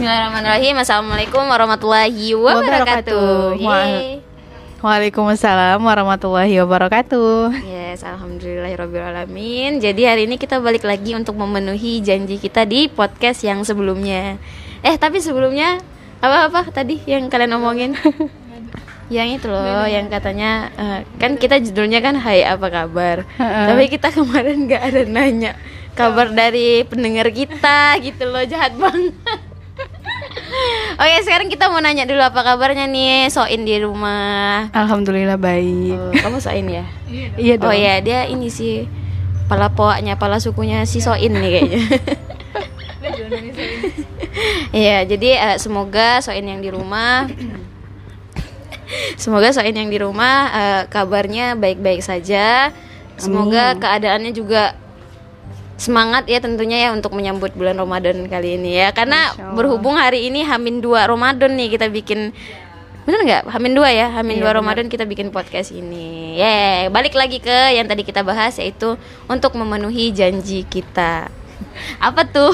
Bismillahirrahmanirrahim. Assalamualaikum warahmatullahi wabarakatuh. Waalaikumsalam warahmatullahi wabarakatuh. Yes, alhamdulillahirobbilalamin. Jadi hari ini kita balik lagi untuk memenuhi janji kita di podcast yang sebelumnya. Eh, tapi sebelumnya apa-apa tadi yang kalian omongin? yang itu loh, yang katanya eh, kan kita judulnya kan Hai apa kabar. Tapi kita kemarin nggak ada nanya kabar dari pendengar kita gitu loh, jahat banget. Oke, sekarang kita mau nanya dulu apa kabarnya nih Soin di rumah. Alhamdulillah baik. Oh, kamu Soin ya? Iya Oh dong. ya, dia ini sih pala poaknya, pala sukunya si Soin nih kayaknya. Iya, jadi eh, semoga Soin yang di rumah Semoga Soin yang di rumah eh, kabarnya baik-baik saja. Semoga keadaannya juga semangat ya tentunya ya untuk menyambut bulan Ramadan kali ini ya. Karena berhubung hari ini Hamin 2 Ramadan nih kita bikin Bener nggak? Hamin 2 ya, Hamin 2 Ramadan kita bikin podcast ini. Yeay, balik lagi ke yang tadi kita bahas yaitu untuk memenuhi janji kita. Apa tuh?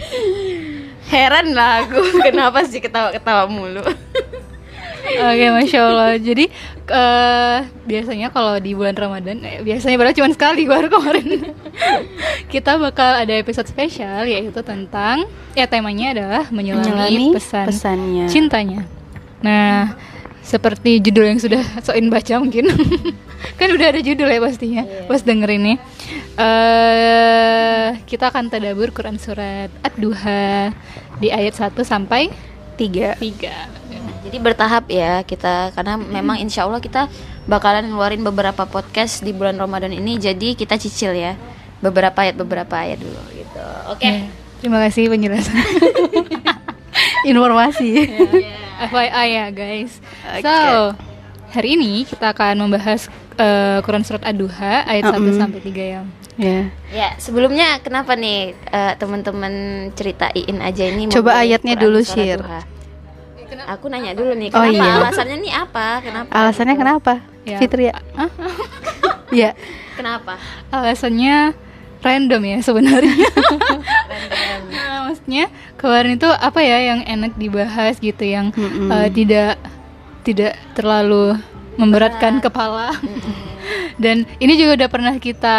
Heran lah aku kenapa sih ketawa-ketawa mulu. Oke, masya Allah. Jadi eh, biasanya kalau di bulan Ramadan, eh, biasanya baru cuma sekali baru kemarin. kita bakal ada episode spesial yaitu tentang ya temanya adalah menyelami, Menyelami pesan pesannya. cintanya. Nah, seperti judul yang sudah soin baca mungkin. kan udah ada judul ya pastinya. Pas denger ini. eh kita akan tadabur Quran surat Ad-Duha di ayat 1 sampai Tiga. 3. Jadi bertahap ya kita karena memang insya Allah kita bakalan ngeluarin beberapa podcast di bulan Ramadan ini jadi kita cicil ya beberapa ayat beberapa ayat dulu gitu. Oke. Ya, terima kasih penjelasan. Informasi. FYI ya guys. Oke. So, hari ini kita akan membahas eh, Quran surat Ad-Duha ayat 1 Mm-mm. sampai 3 ya. Ya. Ya sebelumnya kenapa nih eh, teman-teman ceritain aja ini Coba ayatnya Quran dulu, Surat Duha? Aku nanya dulu nih Oh, kenapa iya. alasannya nih apa? Kenapa? Alasannya gitu? kenapa? Ya. Fitri ya? Ya. Kenapa? Alasannya random ya sebenarnya. Nah, maksudnya kemarin itu apa ya yang enak dibahas gitu yang Mm-mm. eh, tidak tidak terlalu memberatkan kepala. Dan ini juga udah pernah kita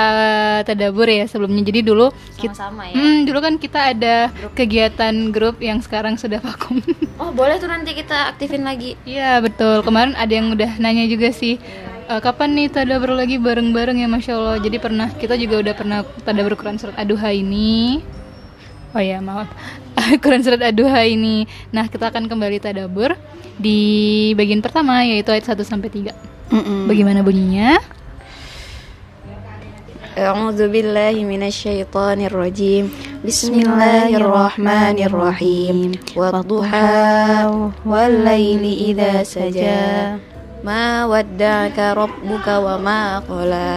tadabur ya sebelumnya. Jadi dulu kita Sama-sama ya. Hmm, dulu kan kita ada kegiatan grup yang sekarang sudah vakum. Oh boleh tuh nanti kita aktifin lagi. Iya betul. Kemarin ada yang udah nanya juga sih. "E, kapan nih tadabbur lagi bareng-bareng ya masya Allah. Jadi pernah kita juga udah pernah tadabbur Quran surat Ad-Duha ini. Oh ya maaf. Quran surat Ad-Duha ini. Nah kita akan kembali tadabbur di bagian pertama yaitu ayat 1 sampai 3 Mm-mm. Bagaimana bunyinya? أعوذ بالله من الشيطان الرجيم بسم الله الرحمن الرحيم والضحى والليل إذا سجى ما ودعك ربك وما قلى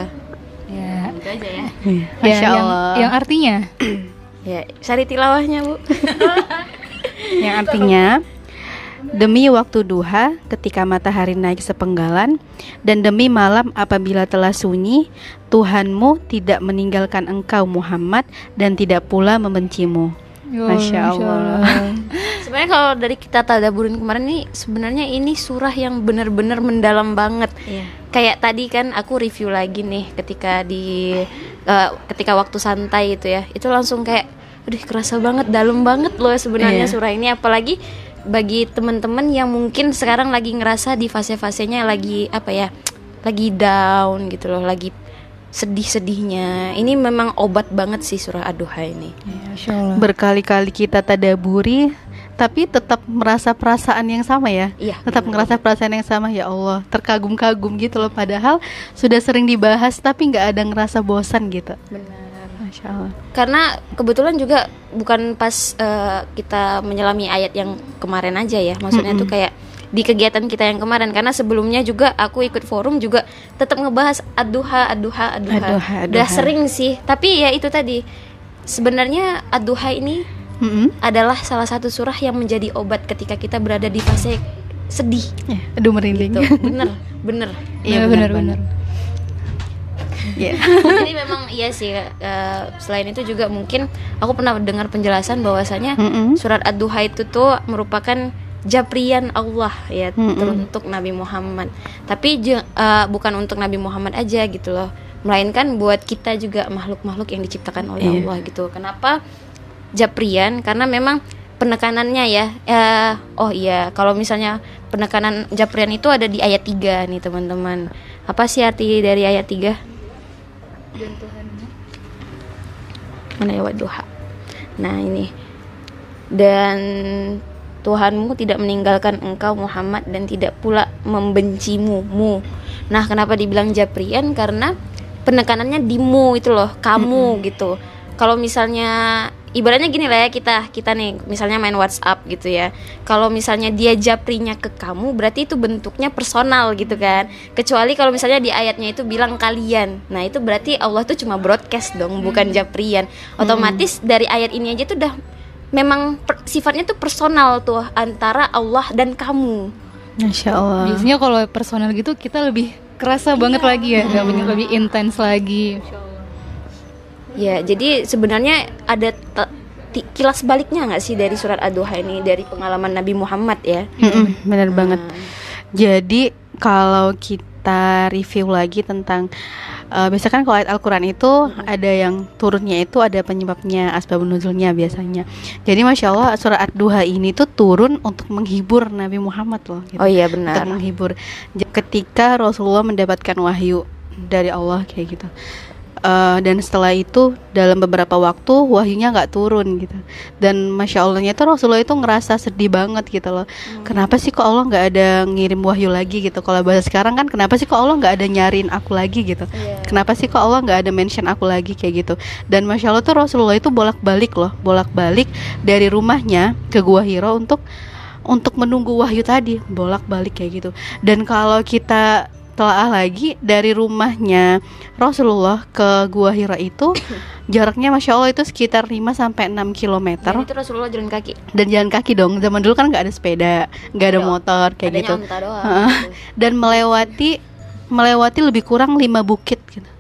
Ya. Itu aja ya Ya, Masya yang- Allah. Yang, artinya Ya, cari tilawahnya bu Yang artinya Demi waktu duha ketika matahari naik sepenggalan dan demi malam apabila telah sunyi Tuhanmu tidak meninggalkan engkau Muhammad dan tidak pula membencimu. Yo, Masya Allah. Sebenarnya kalau dari kita tadaburin kemarin nih Sebenarnya ini surah yang benar-benar mendalam banget Kayak tadi kan aku review lagi nih Ketika di eh, Ketika waktu santai itu ya Itu langsung kayak Aduh kerasa banget dalam banget loh sebenarnya Iya. surah ini Apalagi bagi teman-teman yang mungkin sekarang lagi ngerasa di fase-fasenya lagi apa ya lagi down gitu loh lagi sedih-sedihnya ini memang obat banget sih surah ad-duha ini Allah. Berkali-kali kita tadaburi tapi tetap merasa perasaan yang sama ya. iya Tetap ngerasa perasaan yang sama ya Allah, terkagum-kagum gitu loh padahal sudah sering dibahas tapi nggak ada ngerasa bosan gitu. benar Masya Allah. karena kebetulan juga bukan pas eh, kita menyelami ayat yang kemarin aja ya maksudnya tuh kayak di kegiatan kita yang kemarin karena sebelumnya juga aku ikut forum juga tetap ngebahas aduha aduha aduha Ad-duha, udah ad-duha. sering sih tapi ya itu tadi sebenarnya aduha ini Mm-mm. adalah salah satu surah yang menjadi obat ketika kita berada di fase sedih Ya, aduh merinding. gitu bener bener Iya, benar benar-benar. benar. Jadi memang iya sih. eh, selain itu juga mungkin aku pernah dengar penjelasan bahwasanya Mm-mm. surat ad-duha itu tuh merupakan japrian Allah ya Mm-mm. teruntuk Nabi Muhammad. Tapi eh, bukan untuk Nabi Muhammad aja gitu loh. Melainkan buat kita juga makhluk-makhluk yang diciptakan oleh Iya. Allah gitu. Kenapa japrian? Karena memang penekanannya ya. eh, oh iya, kalau misalnya penekanan japrian itu ada di ayat 3 nih teman-teman. Apa sih arti dari ayat 3? Dan Tuhanmu mana ya duha nah ini. Dan Tuhanmu tidak meninggalkan engkau Muhammad dan tidak pula membencimu mu. Nah kenapa dibilang japrian? Karena penekanannya di mu itu loh kamu gitu. Kalau misalnya ibaratnya gini lah ya kita kita nih misalnya main WhatsApp gitu ya. Kalau misalnya dia japrinya ke kamu berarti itu bentuknya personal gitu kan. Kecuali kalau misalnya di ayatnya itu bilang kalian. Nah itu berarti Allah tuh cuma broadcast dong bukan japrian. Otomatis dari ayat ini aja tuh udah memang per- sifatnya tuh personal tuh antara Allah dan kamu. Masya Allah. biasanya kalau personal gitu kita lebih kerasa banget lagi ya lebih, lebih intens lagi. Masya Allah. Ya, jadi sebenarnya ada kilas baliknya nggak sih dari surat Ad-Duha ini dari pengalaman Nabi Muhammad ya? Mm-mm, bener banget. Nah, Jadi kalau kita review lagi tentang eh, misalkan kalau ayat Al-Quran itu ada yang turunnya itu ada penyebabnya asbabun nuzulnya biasanya. Jadi masya Allah surat Ad-Duha ini tuh turun untuk menghibur Nabi Muhammad loh. gitu. Oh iya Untuk benar. menghibur. J- Ketika Rasulullah mendapatkan wahyu dari Allah kayak gitu. Eh, dan setelah itu dalam beberapa waktu wahyunya nggak turun gitu. Dan masya allahnya itu Rasulullah itu ngerasa sedih banget gitu loh. Kenapa sih kok Allah nggak ada ngirim wahyu lagi gitu? Kalau bahasa sekarang kan kenapa sih kok Allah nggak ada nyariin aku lagi gitu? Iya. kenapa sih kok Allah nggak ada mention aku lagi kayak gitu? Dan masya Allah tuh Rasulullah itu bolak balik loh. Bolak balik dari rumahnya ke gua Hiro untuk untuk menunggu wahyu tadi. Bolak balik kayak gitu. Dan kalau kita telaah lagi dari rumahnya Rasulullah ke gua Hira itu jaraknya masya Allah itu sekitar 5 sampai 6 km Dan itu Rasulullah jalan kaki. dan jalan kaki dong zaman dulu kan nggak ada sepeda nggak ada Iya. motor kayak Adanya gitu doang. Gitu. dan melewati melewati lebih kurang lima bukit gitu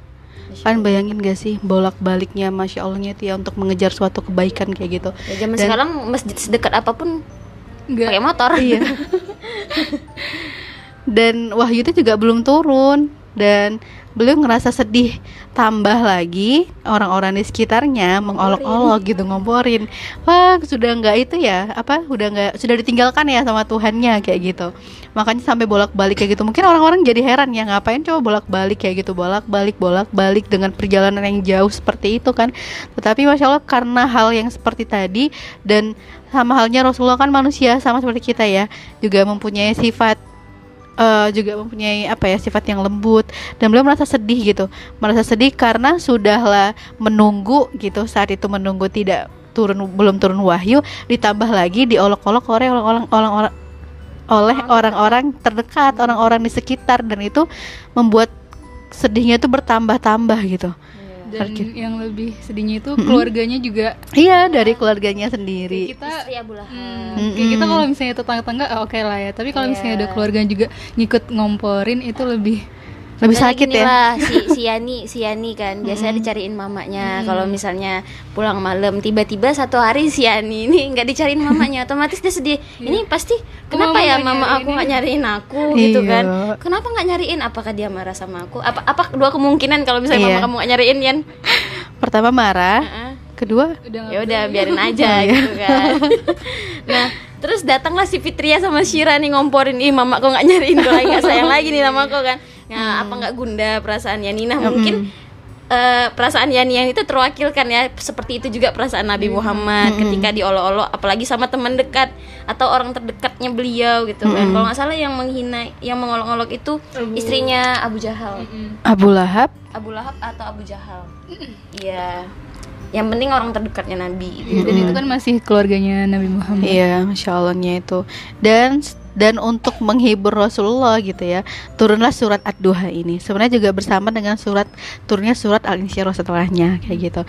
kan bayangin gak sih bolak baliknya masya allahnya itu ya untuk mengejar suatu kebaikan kayak gitu Ya, zaman Dan- sekarang masjid sedekat apa pun Enggak. pakai motor. iya dan wahyu itu juga belum turun. Dan beliau ngerasa sedih tambah lagi orang-orang di sekitarnya mengolok-olok gitu ngomporin. Wah sudah nggak itu ya apa udah nggak sudah ditinggalkan ya sama Tuhannya kayak gitu. Makanya sampai bolak-balik kayak gitu. Mungkin orang-orang jadi heran ya ngapain coba bolak-balik kayak gitu bolak-balik bolak-balik dengan perjalanan yang jauh seperti itu kan. Tetapi masya Allah karena hal yang seperti tadi dan sama halnya Rasulullah kan manusia sama seperti kita ya juga mempunyai sifat eh, juga mempunyai apa ya sifat yang lembut. Dan beliau merasa sedih gitu. Merasa sedih karena sudahlah menunggu gitu. Saat itu menunggu tidak turun belum turun wahyu ditambah lagi diolok-olok oleh orang-orang orang-orang oleh orang-orang terdekat orang-orang di sekitar. Dan itu membuat sedihnya itu bertambah-tambah gitu dan Oke. yang lebih sedihnya itu keluarganya juga iya dari keluarganya sendiri kita Istri Abu Lahab. Hmm, kayak kita kalau misalnya tetangga-tangga ah, oke lah ya tapi kalau misalnya Iya. ada keluarga yang juga ngikut ngomporin itu lebih lebih sakit ya? lah, si, si Yani si Yani kan. Biasanya dicariin mamanya. Kalau misalnya pulang malam tiba-tiba satu hari si Yani ini nggak dicariin mamanya. Otomatis dia sedih. Ini pasti kenapa mama ya mama nyariin aku nggak nyariin aku gitu Iya. kan? Kenapa nggak nyariin? Apakah dia marah sama aku? Apa apa dua kemungkinan kalau misalnya Iya. mama kamu nggak nyariin Yan? Pertama marah Heeh. kedua udah nggak ya udah biarin aja iya. gitu kan. Nah terus datanglah si Fitria sama Shira nih ngomporin ih mama kok nggak nyariin gue lagi nggak sayang lagi nih sama aku kan nah apa nggak gunda? Perasaan Yani nah mungkin eh, perasaan Yani yang itu terwakilkan ya. Seperti itu juga perasaan Nabi Muhammad ketika diolok-olok apalagi sama teman dekat atau orang terdekatnya beliau gitu kan. Kalau nggak salah yang menghina yang mengolok-olok itu istrinya Abu Jahal. Abu Lahab? Abu Lahab atau Abu Jahal. Iya. Yang penting orang terdekatnya Nabi gitu. dan itu kan masih keluarganya Nabi Muhammad. Iya, masya Allahnya itu. Dan dan untuk menghibur Rasulullah gitu ya, turunlah surat Ad-Duha ini. Sebenarnya juga bersama dengan surat turunnya surat Al-Insyirah setelahnya kayak gitu.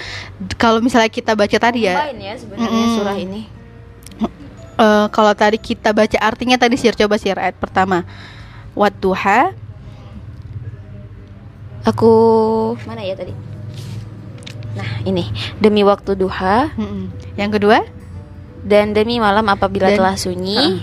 Kalau misalnya kita baca tadi ya, ya sebenarnya Mm-mm. surah ini. eh, kalau tadi kita baca artinya tadi sih coba sih ayat pertama. Wadduha Aku mana ya tadi? Nah, ini demi waktu duha Mm-mm. Yang kedua? dan demi malam apabila Dan- telah sunyi.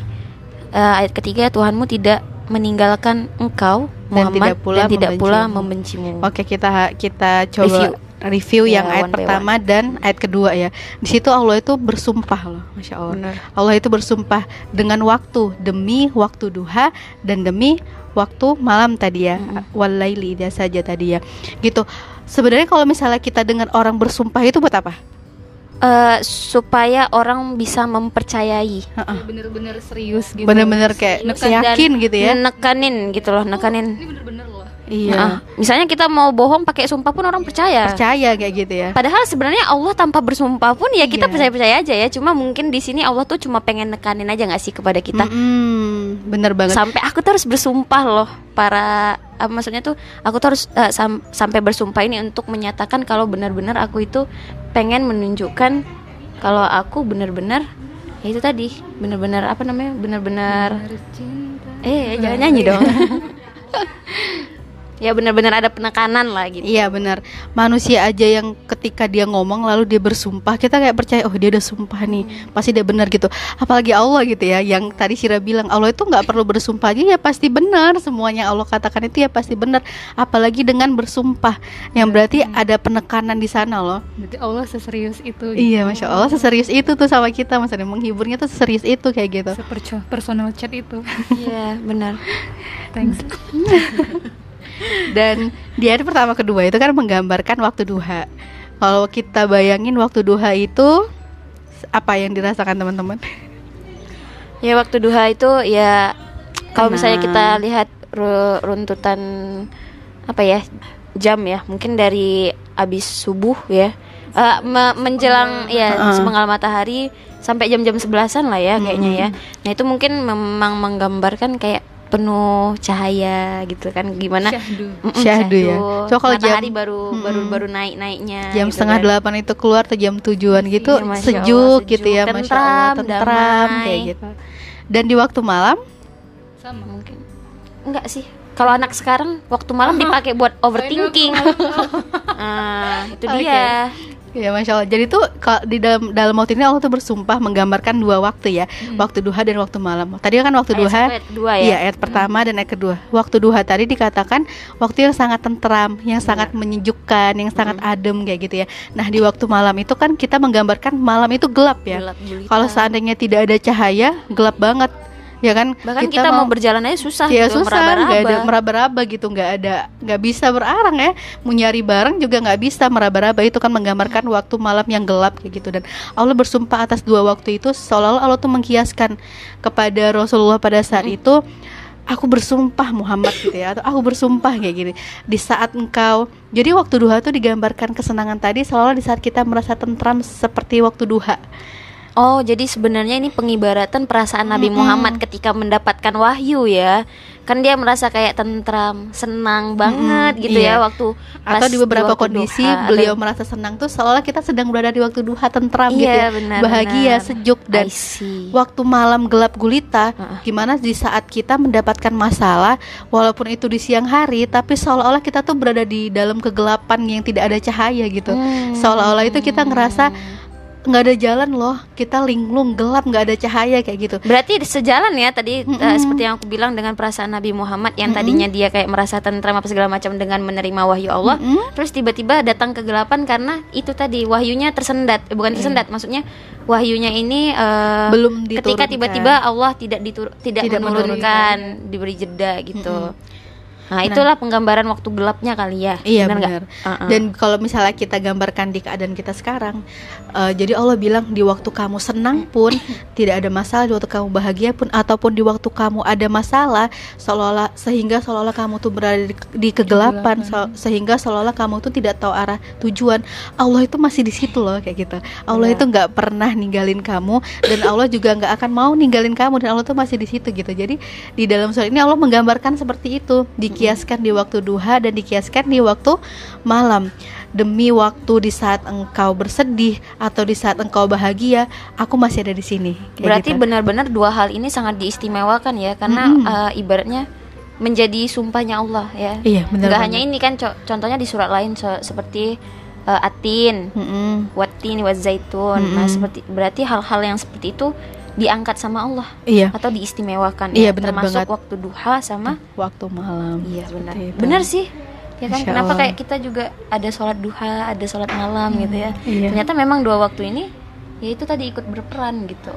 Eh, ayat ketiga Tuhanmu tidak meninggalkan engkau Dan Muhammad tidak pula dan tidak pula membencimu. membencimu. Oke, kita kita coba review, Ya, yang ayat one by pertama dan ayat kedua ya. Di situ Allah itu bersumpah loh, masya Allah. Benar. Allah itu bersumpah dengan waktu demi waktu duha dan demi waktu malam tadi ya. Walaili dia saja tadi ya. Gitu. Sebenarnya kalau misalnya kita dengan orang bersumpah itu buat apa? Eh, supaya orang bisa mempercayai. bener-bener serius gitu Bener-bener kayak Serius yakin gitu ya. Nekanin gitu loh, nekanin. ini bener-bener loh Iya. Ah, misalnya kita mau bohong pakai sumpah pun orang percaya. Percaya kayak gitu ya. Padahal sebenarnya Allah tanpa bersumpah pun ya kita Iya. percaya-percaya aja ya. Cuma mungkin di sini Allah tuh cuma pengen nekanin aja nggak sih kepada kita. Mm-mm, bener banget. Sampai aku tuh harus bersumpah loh para ah, maksudnya tuh aku tuh harus eh, sam- sampai bersumpah ini untuk menyatakan kalau benar-benar aku itu pengen menunjukkan kalau aku benar-benar ya itu tadi benar-benar apa namanya benar-benar eh jangan nyanyi dong ya benar-benar ada penekanan lah gitu Iya benar. Manusia aja yang ketika dia ngomong lalu dia bersumpah, kita kayak percaya oh dia udah sumpah nih, pasti dia benar gitu. Apalagi Allah gitu ya, yang tadi Syira bilang Allah itu nggak perlu bersumpah aja ya pasti benar. Semuanya Allah katakan itu ya pasti benar. Apalagi dengan bersumpah, yang berarti ada penekanan di sana loh. berarti Allah seserius itu Iya, masya Allah seserius itu tuh sama kita, maksudnya menghiburnya tuh seserius itu kayak gitu. seperti personal chat itu iya benar thanks Dan di hari pertama kedua itu kan menggambarkan waktu duha. Kalau kita bayangin waktu duha itu apa yang dirasakan teman-teman? Ya waktu duha itu ya kalau misalnya kita lihat ru- runtutan apa ya jam ya mungkin dari abis subuh ya Eh, me- menjelang ya Heeh. sepenggal matahari sampai jam-jam sebelasan lah ya kayaknya ya. Nah itu mungkin memang menggambarkan kayak penuh cahaya gitu kan gimana Syahdu. Mm-mm, Syahdu ya. Coba kalau jam- matahari baru baru Mm-mm. baru naik naiknya Jam setengah delapan itu keluar atau jam tujuan gitu Iya, sejuk Allah, gitu sejuk, ya, masya Allah, tentram, tentram damai. kayak gitu. Dan di waktu malam, sama mungkin enggak sih kalau anak sekarang waktu malam dipakai buat overthinking ah itu Oke. dia ya masya Allah. Jadi tuh kalau di dalam dalam waktu ini Allah tuh bersumpah menggambarkan dua waktu ya, waktu duha dan waktu malam. Tadi kan waktu Ayat duha, ayat dua ya Iya, ayat pertama dan ayat kedua. Waktu duha tadi dikatakan waktu yang sangat tentram, yang Iya. sangat menyejukkan, yang sangat Hmm. adem kayak gitu ya. Nah, di waktu malam itu kan kita menggambarkan malam itu gelap ya. Gelap. Kalau seandainya tidak ada cahaya, gelap banget. Ya kan? bahkan kita, mau berjalan aja susah ya gitu, susah, nggak ada meraba-raba. gitu, nggak ada, nggak bisa berarang ya. Mau nyari barang juga nggak bisa meraba-raba itu kan menggambarkan waktu malam yang gelap kayak gitu dan Allah bersumpah atas dua waktu itu seolah-olah Allah tuh menghiaskan kepada Rasulullah pada saat itu aku bersumpah Muhammad gitu ya atau aku bersumpah kayak gini di saat engkau jadi waktu duha tuh digambarkan kesenangan tadi seolah-olah di saat kita merasa tentram seperti waktu duha Oh, jadi sebenarnya ini pengibaratan perasaan Nabi Mm-mm. Muhammad ketika mendapatkan wahyu ya. Kan dia merasa kayak tentram, senang banget Mm-mm, gitu iya. ya waktu atau di beberapa waktu kondisi duha, beliau merasa senang tuh seolah kita sedang berada di waktu duha tentram Iya, gitu ya benar, bahagia benar. sejuk dan waktu malam gelap gulita Heeh. gimana di saat kita mendapatkan masalah walaupun itu di siang hari tapi seolah-olah kita tuh berada di dalam kegelapan yang tidak ada cahaya gitu Hmm. seolah-olah itu kita ngerasa nggak ada jalan loh kita linglung gelap nggak ada cahaya kayak gitu Berarti sejalan ya tadi eh, Mm-mm. seperti yang aku bilang dengan perasaan Nabi Muhammad yang tadinya dia kayak merasa tentram apa segala macam dengan menerima wahyu Allah, Mm-mm. terus tiba-tiba datang kegelapan karena itu tadi wahyunya tersendat, Eh, bukan tersendat, maksudnya wahyunya ini eh, belum ketika diturunkan. tiba-tiba Allah tidak ditur tidak, Tidak menurunkan, diberi jeda gitu. Nah, itulah penggambaran waktu gelapnya kali ya. Iya benar. Uh-uh. Dan kalau misalnya kita gambarkan di keadaan kita sekarang, eh, jadi Allah bilang di waktu kamu senang pun tidak ada masalah, di waktu kamu bahagia pun ataupun di waktu kamu ada masalah, seolah-olah sehingga seolah-olah kamu tuh berada di, di kegelapan, se- sehingga seolah-olah kamu tuh tidak tahu arah tujuan. Allah itu masih di situ loh kayak gitu. Allah Benar. itu nggak pernah ninggalin kamu dan Allah juga nggak akan mau ninggalin kamu dan Allah tuh masih di situ gitu. Jadi di dalam surat ini Allah menggambarkan seperti itu, dikiaskan di waktu duha dan dikiaskan di waktu malam. Demi waktu di saat engkau bersedih atau di saat engkau bahagia, aku masih ada di sini. Kayak Berarti gitu. benar-benar dua hal ini sangat diistimewakan ya karena Mm-mm. eh, ibaratnya menjadi sumpahnya Allah ya Iya, benar banget. hanya ini kan co- contohnya di surat lain so- seperti eh, atin Mm-mm. watin zaitun nah Mm-mm. seperti berarti hal-hal yang seperti itu diangkat sama Allah Iya, atau diistimewakan Iya, ya benar termasuk banget. waktu duha sama waktu malam. iya benar benar sih ya kan kenapa Allah. kayak kita juga ada sholat duha ada sholat malam gitu ya Iya. ternyata memang dua waktu ini ya itu tadi ikut berperan gitu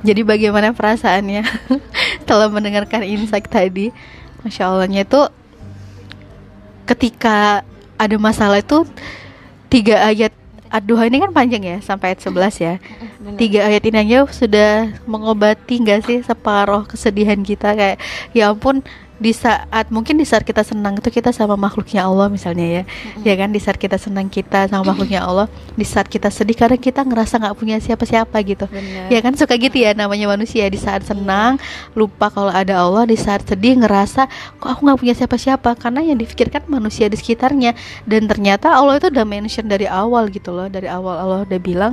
Jadi bagaimana perasaannya setelah mendengarkan insight tadi? Masya Allahnya itu ketika ada masalah itu tiga ayat Ad-Duha ini kan panjang ya sampai ayat 11 ya. Tiga ayat ini aja sudah mengobati nggak sih separuh kesedihan kita kayak ya ampun di saat mungkin di saat kita senang itu kita sama makhluknya Allah misalnya ya. Ya kan di saat kita senang kita sama makhluknya Allah di saat kita sedih kadang kita ngerasa nggak punya siapa-siapa gitu. Benar. ya kan suka gitu ya namanya manusia di saat senang lupa kalau ada Allah di saat sedih ngerasa kok aku nggak punya siapa-siapa? Karena yang difikirkan manusia di sekitarnya. Dan ternyata Allah itu udah mention dari awal gitu loh dari awal Allah udah bilang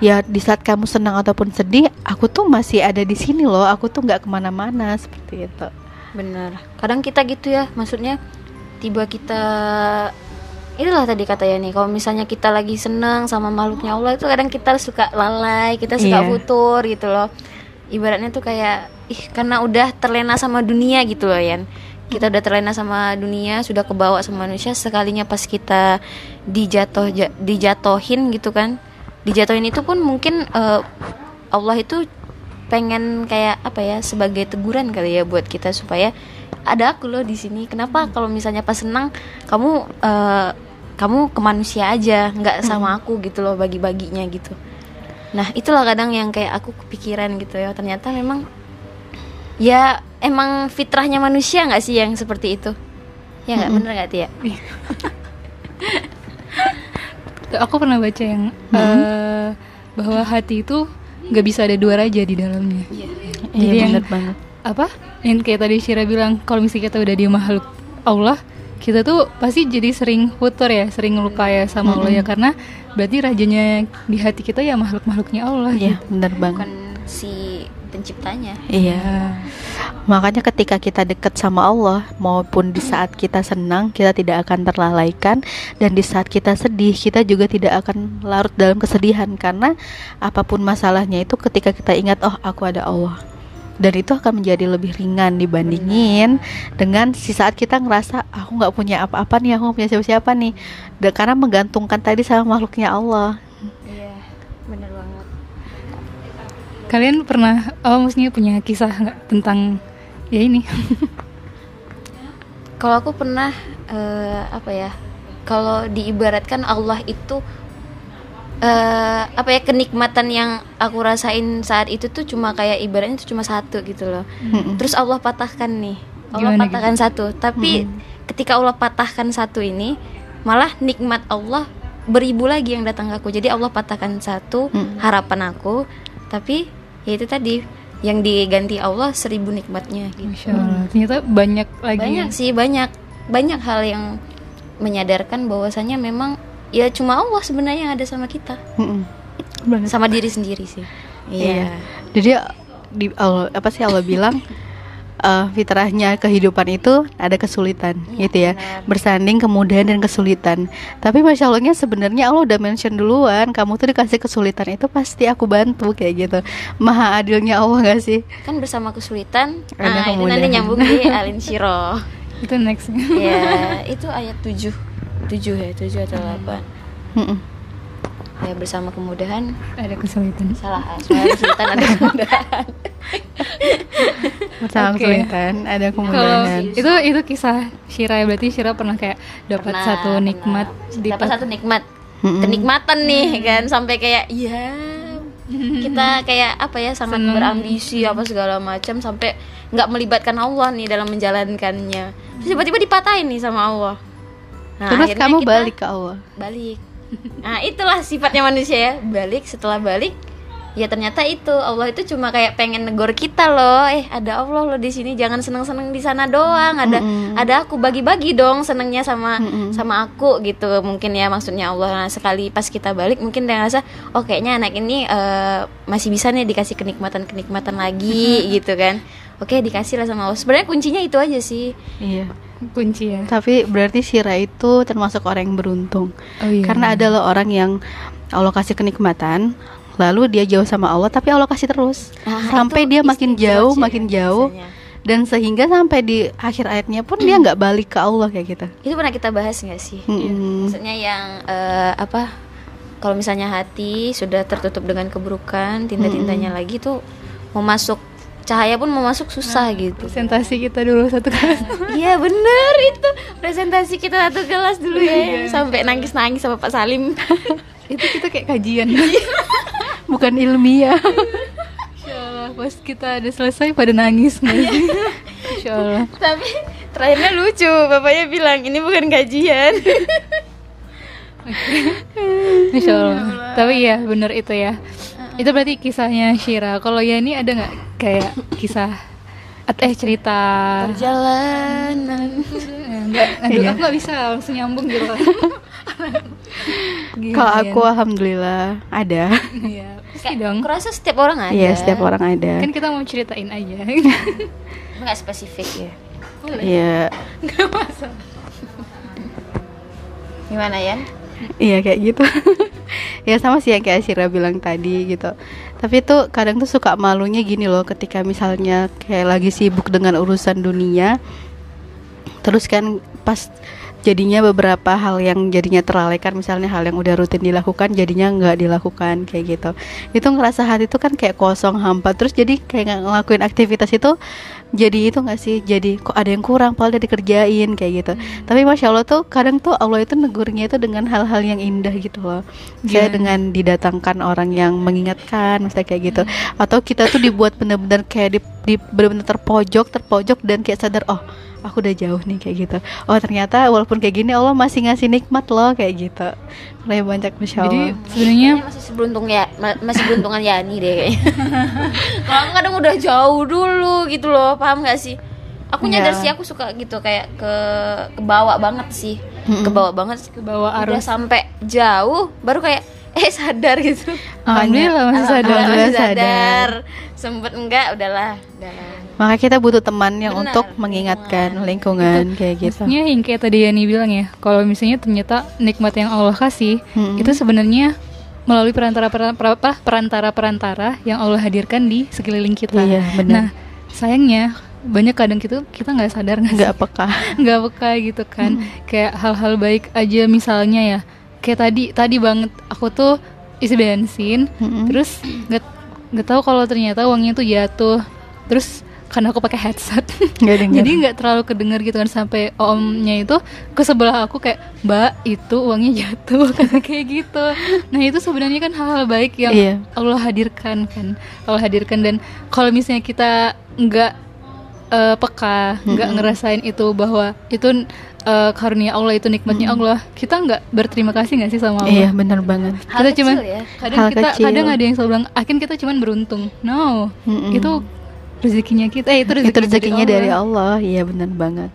ya di saat kamu senang ataupun sedih aku tuh masih ada di sini loh aku tuh nggak ke mana-mana seperti itu Benar. Kadang kita gitu ya, maksudnya tiba kita itulah tadi katanya nih, kalau misalnya kita lagi seneng sama makhluknya Allah itu kadang kita suka lalai, kita suka Iya. futur gitu loh. Ibaratnya tuh kayak ih karena udah terlena sama dunia gitu loh Yan. Kita udah terlena sama dunia, sudah kebawa sama manusia sekalinya pas kita dijatuh ja- dijatohin gitu kan. Dijatohin itu pun mungkin eh, Allah itu pengen kayak apa ya sebagai teguran kali ya buat kita supaya ada aku loh di sini. Kenapa kalau misalnya pas senang kamu eh, kamu ke manusia aja, nggak sama aku gitu loh bagi-baginya gitu. Nah itulah kadang yang kayak aku kepikiran gitu ya. Ternyata memang ya emang fitrahnya manusia nggak sih yang seperti itu? Ya nggak bener nggak Tia? Tuh, aku pernah baca yang eh, bahwa hati itu nggak bisa ada dua raja di dalamnya. Iya. Jadi iya yang- banget. apa? Yang kayak tadi Syira bilang kalau misalnya kita udah di makhluk Allah kita tuh pasti jadi sering futur ya sering lupa ya sama Allah ya. Karena berarti rajanya di hati kita ya makhluk makhluknya Allah iya gitu. bener banget. Bukan si penciptanya. iya Makanya ketika kita dekat sama Allah maupun di saat kita senang kita tidak akan terlalaikan. Dan di saat kita sedih kita juga tidak akan larut dalam kesedihan. Karena apa pun masalahnya itu ketika kita ingat oh aku ada Allah. Dan itu akan menjadi lebih ringan dibandingin dengan si saat kita ngerasa aku nggak punya apa-apa nih aku nggak punya siapa-siapa nih. Dan karena menggantungkan tadi sama makhluknya Allah. Iya, bener banget. kalian pernah oh maksudnya punya kisah nggak tentang ya ini Kalau aku pernah eh, apa ya? Kalau diibaratkan Allah itu eh apa ya kenikmatan yang aku rasain saat itu tuh cuma kayak ibaratnya itu cuma satu gitu loh. Mm-mm. Terus Allah patahkan nih. Allah Gimana patahkan satu. Tapi ketika Allah patahkan satu ini, malah nikmat Allah beribu lagi yang datang ke aku. Jadi Allah patahkan satu Mm. harapan aku, tapi ya itu tadi yang diganti Allah seribu nikmatnya gitu. Masya Allah ternyata banyak lagi banyak ya. sih banyak banyak hal yang menyadarkan bahwasanya memang ya cuma Allah sebenarnya yang ada sama kita. Bener. sama diri sendiri sih Iya. Jadi di Allah apa sih Allah bilang eh, fitrahnya kehidupan itu ada kesulitan Iya, gitu ya. benar. Bersanding kemudahan dan kesulitan. Tapi masya Allahnya sebenarnya Allah udah mention duluan kamu tuh dikasih kesulitan itu pasti aku bantu kayak gitu. Maha adilnya Allah gak sih? kan bersama kesulitan Ada nah itu nanti nyambung di Alin Shiro itu next ya itu ayat 7 7 ya 7 atau 8 Mm-mm. Ya bersama kemudahan? Ada kesulitan. Salah ah, soalnya kesulitan ada kemudahan. Bersama Oke. kesulitan ada kalau kemudahan. itu itu kisah Syira ya. Berarti Syira pernah kayak dapat Pernah, satu nikmat dapat satu nikmat. Kenikmatan nih kan. Sampai kayak ya kita kayak apa ya sangat Seneng. berambisi apa segala macam sampai nggak melibatkan Allah nih dalam menjalankannya. Terus tiba-tiba dipatahin nih sama Allah. Nah, Terus kamu kita balik ke Allah. balik nah itulah sifatnya manusia ya. Balik setelah balik ya ternyata itu. Allah itu cuma kayak pengen negor kita loh. Eh ada Allah loh di sini. Jangan seneng-seneng di sana doang. Ada Mm-mm. ada aku bagi-bagi dong senengnya sama Mm-mm. sama aku gitu. Mungkin ya maksudnya Allah. Nah, sekali pas kita balik mungkin dia ngerasa oh kayaknya anak ini eh, masih bisa nih dikasih kenikmatan kenikmatan lagi gitu kan oke dikasih lah sama Allah sebenarnya kuncinya itu aja sih Iya. kunci ya Tapi berarti Syira itu termasuk orang yang beruntung. oh iya Karena ada loh orang yang Allah kasih kenikmatan, lalu dia jauh sama Allah, tapi Allah kasih terus. Ah, sampai dia makin jauh, sih makin jauh, biasanya. dan sehingga sampai di akhir ayatnya pun dia nggak balik ke Allah kayak gitu. itu pernah kita bahas nggak sih Mm-mm. maksudnya yang eh, apa kalau misalnya hati sudah tertutup dengan keburukan tinta-tintanya lagi tuh mau masuk cahaya pun mau masuk susah gitu. presentasi kita dulu satu kelas. Iya bener itu. Presentasi kita satu kelas dulu ya. Sampai nangis-nangis sama Pak Salim. Itu kita kayak kajian. Bukan ilmiah. Insya Allah pas kita ada selesai pada nangis. Nggak sih? Insya Allah. Tapi terakhirnya lucu. Bapaknya bilang ini bukan kajian. Insya Allah. Tapi ya bener itu ya Itu berarti kisahnya Shira. Kalau Yani ada nggak kayak kisah at- Eh cerita? Perjalanan. Enggak, aduh aku nggak bisa langsung nyambung gitu. Kalau aku alhamdulillah ada. Iya, pasti Kayak, dong. aku rasa setiap orang ada. Iya, setiap orang ada. Kan kita mau ceritain aja. Nggak spesifik ya. Iya. Nggak masalah. Gimana Yan Iya kayak gitu. ya sama sih yang kayak Syira bilang tadi gitu. Tapi tuh kadang tuh suka malunya gini loh ketika misalnya kayak lagi sibuk dengan urusan dunia. Terus kan pas jadinya beberapa hal yang jadinya terlalaikan misalnya hal yang udah rutin dilakukan jadinya nggak dilakukan kayak gitu. Itu ngerasa hati tuh kan kayak kosong hampa. Terus jadi kayak nggak ngelakuin aktivitas itu jadi itu nggak sih? Jadi kok ada yang kurang padahal udah dikerjain kayak gitu. Tapi masya allah tuh kadang tuh allah itu negurnya itu dengan hal-hal yang indah gitu loh. Kayak Gimana? dengan didatangkan orang yang mengingatkan misalnya kayak gitu. Atau kita tuh dibuat bener-bener kayak di, di bener-bener terpojok terpojok dan kayak sadar oh aku udah jauh nih kayak gitu. Oh ternyata walaupun kayak gini Allah masih ngasih nikmat loh kayak gitu. Mulai banyak masya Jadi Allah. sebenarnya Kayaknya masih seberuntung ya ma- masih beruntungan Yani deh kayaknya. Kalau aku kadang udah jauh dulu gitu loh paham gak sih? Aku nyadar Iya. sih aku suka gitu kayak ke kebawa banget sih. Kebawa banget ke bawah udah arus. sampai jauh baru kayak eh sadar gitu. Alhamdulillah masih sadar Alhamdulillah Masih sadar. sempet enggak? Udahlah udahlah. Maka kita butuh teman yang Benar, untuk mengingatkan lingkungan kayak gitu. Maksudnya yang kayak tadi Yani bilang ya, kalau misalnya ternyata nikmat yang Allah kasih Mm-mm. itu sebenarnya melalui perantara perantara perantara perantara yang Allah hadirkan di sekeliling kita. Iya, benar. Nah, sayangnya banyak kadang gitu kita nggak sadar nggak peka. Nggak peka gitu kan. Kayak hal-hal baik aja misalnya ya kayak tadi tadi banget. Aku tuh isi bensin Mm-mm. terus nggak nggak tahu kalau ternyata uangnya tuh jatuh. Terus karena aku pakai headset dengar jadi nggak terlalu kedengar gitu kan sampai omnya itu ke sebelah aku kayak mbak itu uangnya jatuh kayak gitu. Nah itu sebenarnya kan hal-hal baik yang Iya. Allah hadirkan kan Allah hadirkan. Dan kalau misalnya kita nggak eh, peka nggak ngerasain itu bahwa itu eh, karunia Allah itu nikmatnya Allah. Kita nggak berterima kasih nggak sih sama iya Allah benar banget. Hal kita kecil cuman ya. kadang Hal kita kecil. kadang ada yang selalu bilang akhirnya kita cuman beruntung. No. Mm-mm. itu rezekinya kita eh, itu itu rezeki rezekinya dari Allah. Iya benar banget.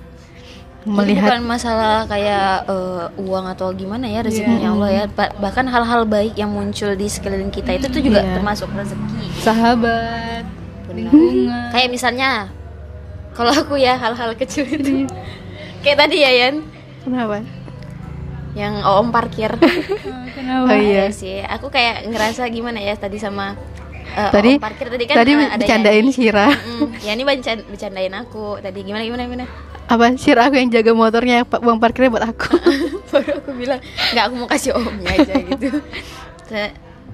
Jadi melihat bukan masalah kayak eh, uang atau gimana ya rezekinya Iya. Allah ya. Ba- bahkan hal-hal baik yang muncul di sekeliling kita itu tuh juga Iya. termasuk rezeki. Sahabat lingkungan kayak misalnya kalau aku ya hal-hal kecil Iya. itu kayak tadi ya Yan? Kenapa? Yang om parkir. Ah, kenapa? Oh, iya. Sih. Aku kayak ngerasa gimana ya tadi sama eh, tadi om parkir tadi kan tadi ada bercandain. Syira Mm, Yani bercan- bercandain aku. Tadi gimana gimana gimana? Apa? Syira aku yang jaga motornya uang parkirnya buat aku. Baru aku bilang nggak aku mau kasih omnya aja gitu.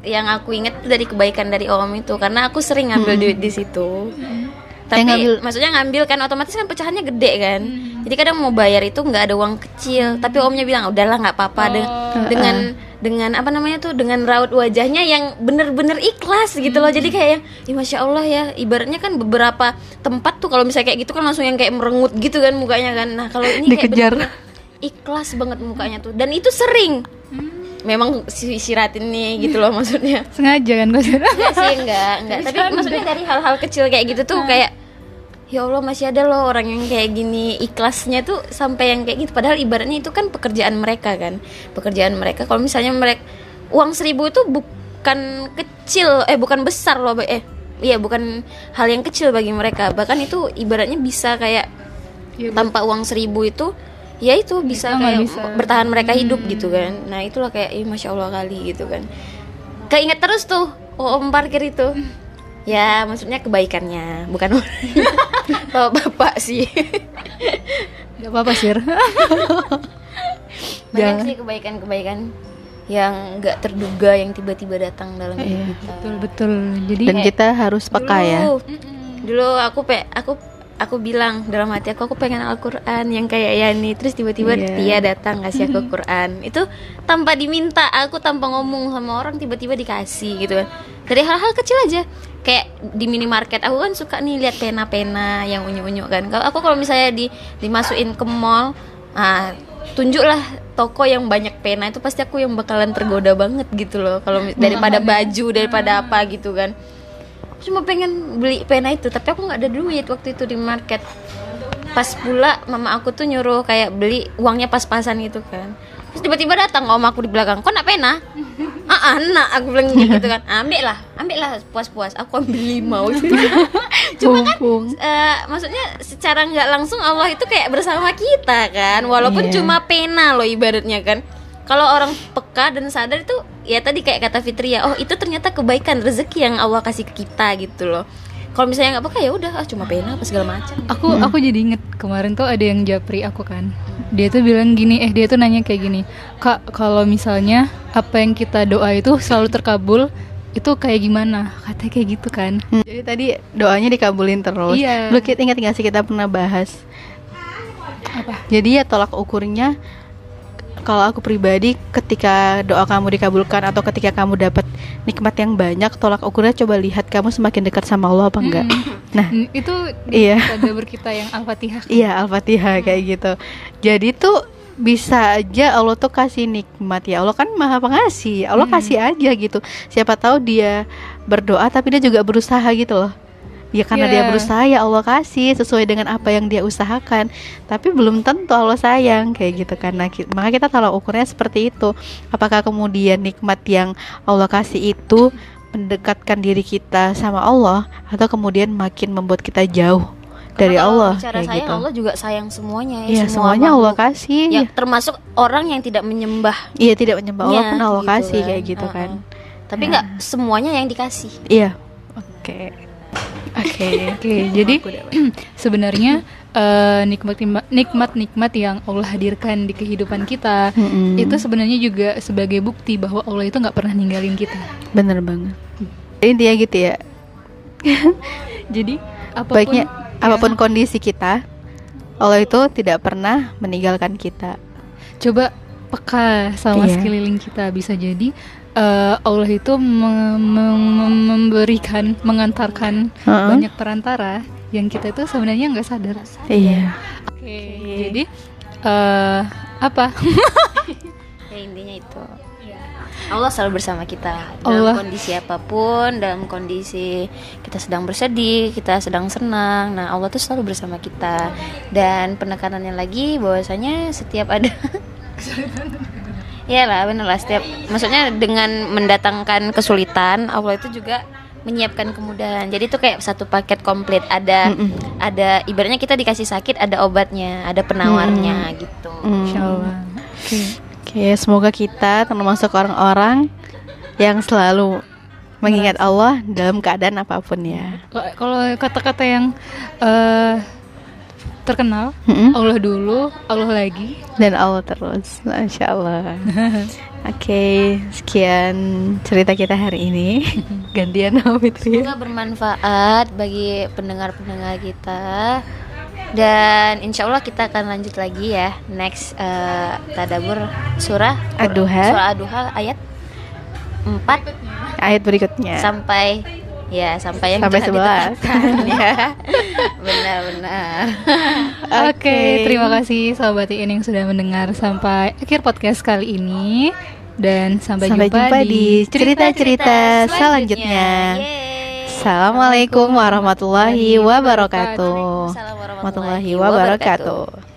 Yang aku inget dari kebaikan dari om itu karena aku sering ngambil duit di situ. Tapi Yang ngambil- maksudnya ngambil kan otomatis kan pecahannya gede kan jadi kadang mau bayar itu nggak ada uang kecil. Tapi omnya bilang udahlah nggak apa-apa De- Oh. dengan dengan apa namanya tuh dengan raut wajahnya yang bener-bener ikhlas gitu loh. Jadi kayak yang "Ih, masya allah ya. Ibaratnya kan beberapa tempat tuh kalau misalnya kayak gitu kan langsung yang kayak merengut gitu kan mukanya kan. Nah kalau ini kayak Dikejar. bener-bener ikhlas banget mukanya tuh. Dan itu sering. Memang si siratin nih gitu loh maksudnya. Sengaja kan gue enggak sih enggak enggak. Tapi maksudnya dari hal-hal kecil kayak gitu tuh kayak ya Allah masih ada loh orang yang kayak gini. Ikhlasnya tuh sampai yang kayak gitu. Padahal ibaratnya itu kan pekerjaan mereka kan. Pekerjaan mereka. Kalau misalnya mereka uang seribu itu bukan kecil eh bukan besar loh eh iya bukan hal yang kecil bagi mereka. Bahkan itu ibaratnya bisa kayak Iya, tanpa uang seribu itu ya itu bisa kayak bisa. bertahan mereka hidup gitu kan. Nah itulah kayak ih, masya allah kali gitu kan. Keinget terus tuh oh om parkir itu ya maksudnya kebaikannya bukan bapak sih Gak apa-apa sih. banyak sih kebaikan-kebaikan yang nggak terduga yang tiba-tiba datang dalam hidup Iya, kita betul betul. Jadi Dan kita harus peka ya. dulu, dulu aku pe aku aku bilang dalam hati aku aku pengen Al-Quran yang kayak Yani. Terus tiba-tiba Iya. dia datang ngasih aku Quran. Itu tanpa diminta aku tanpa ngomong sama orang tiba-tiba dikasih gitu. Kan dari hal-hal kecil aja. Kayak di minimarket aku kan suka nih lihat pena-pena yang unyu-unyu kan. Kalau aku kalau misalnya di dimasukin ke mall ah tunjuklah toko yang banyak pena. Itu pasti aku yang bakalan tergoda banget gitu loh. Kalau mi- daripada baju daripada apa gitu kan cuma pengen beli pena itu tapi aku nggak ada duit waktu itu di market. Pas pula mama aku tuh nyuruh kayak beli uangnya pas-pasan gitu kan. Terus tiba-tiba datang om aku di belakang kok nak pena? Ah ah, nak aku bilang gitu kan. Ambil lah ambil lah puas-puas. Aku ambil lima waktu itu. cuma kan eh, maksudnya secara nggak langsung Allah itu kayak bersama kita kan. Walaupun Iya. cuma pena loh ibaratnya kan. Kalau orang peka dan sadar itu ya tadi kayak kata Fitri ya oh itu ternyata kebaikan rezeki yang Allah kasih ke kita gitu loh. Kalau misalnya nggak peka ya udah ah, cuma pena apa segala macam. Aku aku jadi inget kemarin tuh ada yang japri aku kan. Dia tuh bilang gini eh dia tuh nanya kayak gini kak kalau misalnya apa yang kita doa itu selalu terkabul itu kayak gimana? Katanya kayak gitu kan. Hmm, Jadi tadi doanya dikabulin terus. Iya. Lu kita ingat nggak sih kita pernah bahas? apa? Jadi ya tolak ukurnya kalau aku pribadi ketika doa kamu dikabulkan atau ketika kamu dapat nikmat yang banyak, tolak ukurnya coba lihat kamu semakin dekat sama Allah apa enggak. Nah, Hmm, itu Iya. tadabbur kita yang al-fatihah. Iya Al-Fatihah kayak gitu. Jadi tuh bisa aja Allah tuh kasih nikmat. Ya Allah kan maha pengasih Allah kasih aja gitu. Siapa tahu dia berdoa tapi dia juga berusaha gitu loh Ya karena dia Iya. berusaha ya Allah kasih sesuai dengan apa yang dia usahakan Tapi belum tentu Allah sayang kayak gitu kan nah, ki- Maka kita tolak ukurnya seperti itu Apakah kemudian nikmat yang Allah kasih itu mendekatkan diri kita sama Allah Atau kemudian makin membuat kita jauh dari Karena Allah bicara kayak sayang gitu. Allah juga sayang semuanya ya Iya, semua semuanya Allah makhluk. kasih. ya termasuk orang yang tidak menyembah Iya, tidak menyembah Allah Ya, pun Allah gitu kasih kan. kayak gitu kan. Uh-uh. tapi nggak semuanya yang dikasih Iya. Oke. Oke. Oke, jadi sebenarnya eh, nikmat nikmat nikmat yang Allah hadirkan di kehidupan kita Mm-mm. itu sebenarnya juga sebagai bukti bahwa Allah itu nggak pernah ninggalin kita. bener banget. Intinya gitu ya. Jadi apa pun Baiknya apa pun kondisi kita, Allah itu tidak pernah meninggalkan kita. coba peka sama Iya. sekeliling kita bisa jadi eh, Allah itu me- me- me- memberikan mengantarkan Heeh. banyak perantara yang kita itu sebenarnya nggak sadar. Iya. Oke, jadi eh, apa? ya intinya itu Allah selalu bersama kita dalam Allah. kondisi apa pun dalam kondisi kita sedang bersedih kita sedang senang nah Allah tuh selalu bersama kita dan penekanannya lagi bahwasanya setiap ada ya lah bener lah setiap maksudnya dengan mendatangkan kesulitan Allah itu juga menyiapkan kemudahan jadi itu kayak satu paket komplit ada Mm-mm. ada ibaratnya kita dikasih sakit ada obatnya ada penawarnya gitu Mm. Insya Allah. Oke. Oke, semoga kita termasuk orang-orang yang selalu mengingat Allah dalam keadaan apa pun ya. Kalau- Kalau kata-kata yang eh, terkenal Mm-mm. Allah dulu, Allah lagi. dan Allah terus, masya Allah. Oke, sekian cerita kita hari ini. Gantian Fitri. Semoga bermanfaat bagi pendengar-pendengar kita dan insya Allah kita akan lanjut lagi ya next eh, tadabur surah Ad-Duha. surah Ad-Duha ayat 4 Ayat berikutnya. sampai ya sampai yang Sampai 11. ditetapkan, ya benar-benar Oke, terima kasih sahabat IN yang sudah mendengar sampai akhir podcast kali ini dan sampai, Sampai jumpa di cerita-cerita selanjutnya. Yeay. Assalamualaikum warahmatullahi wabarakatuh. Warahmatullahi Warahmatullahi wabarakatuh.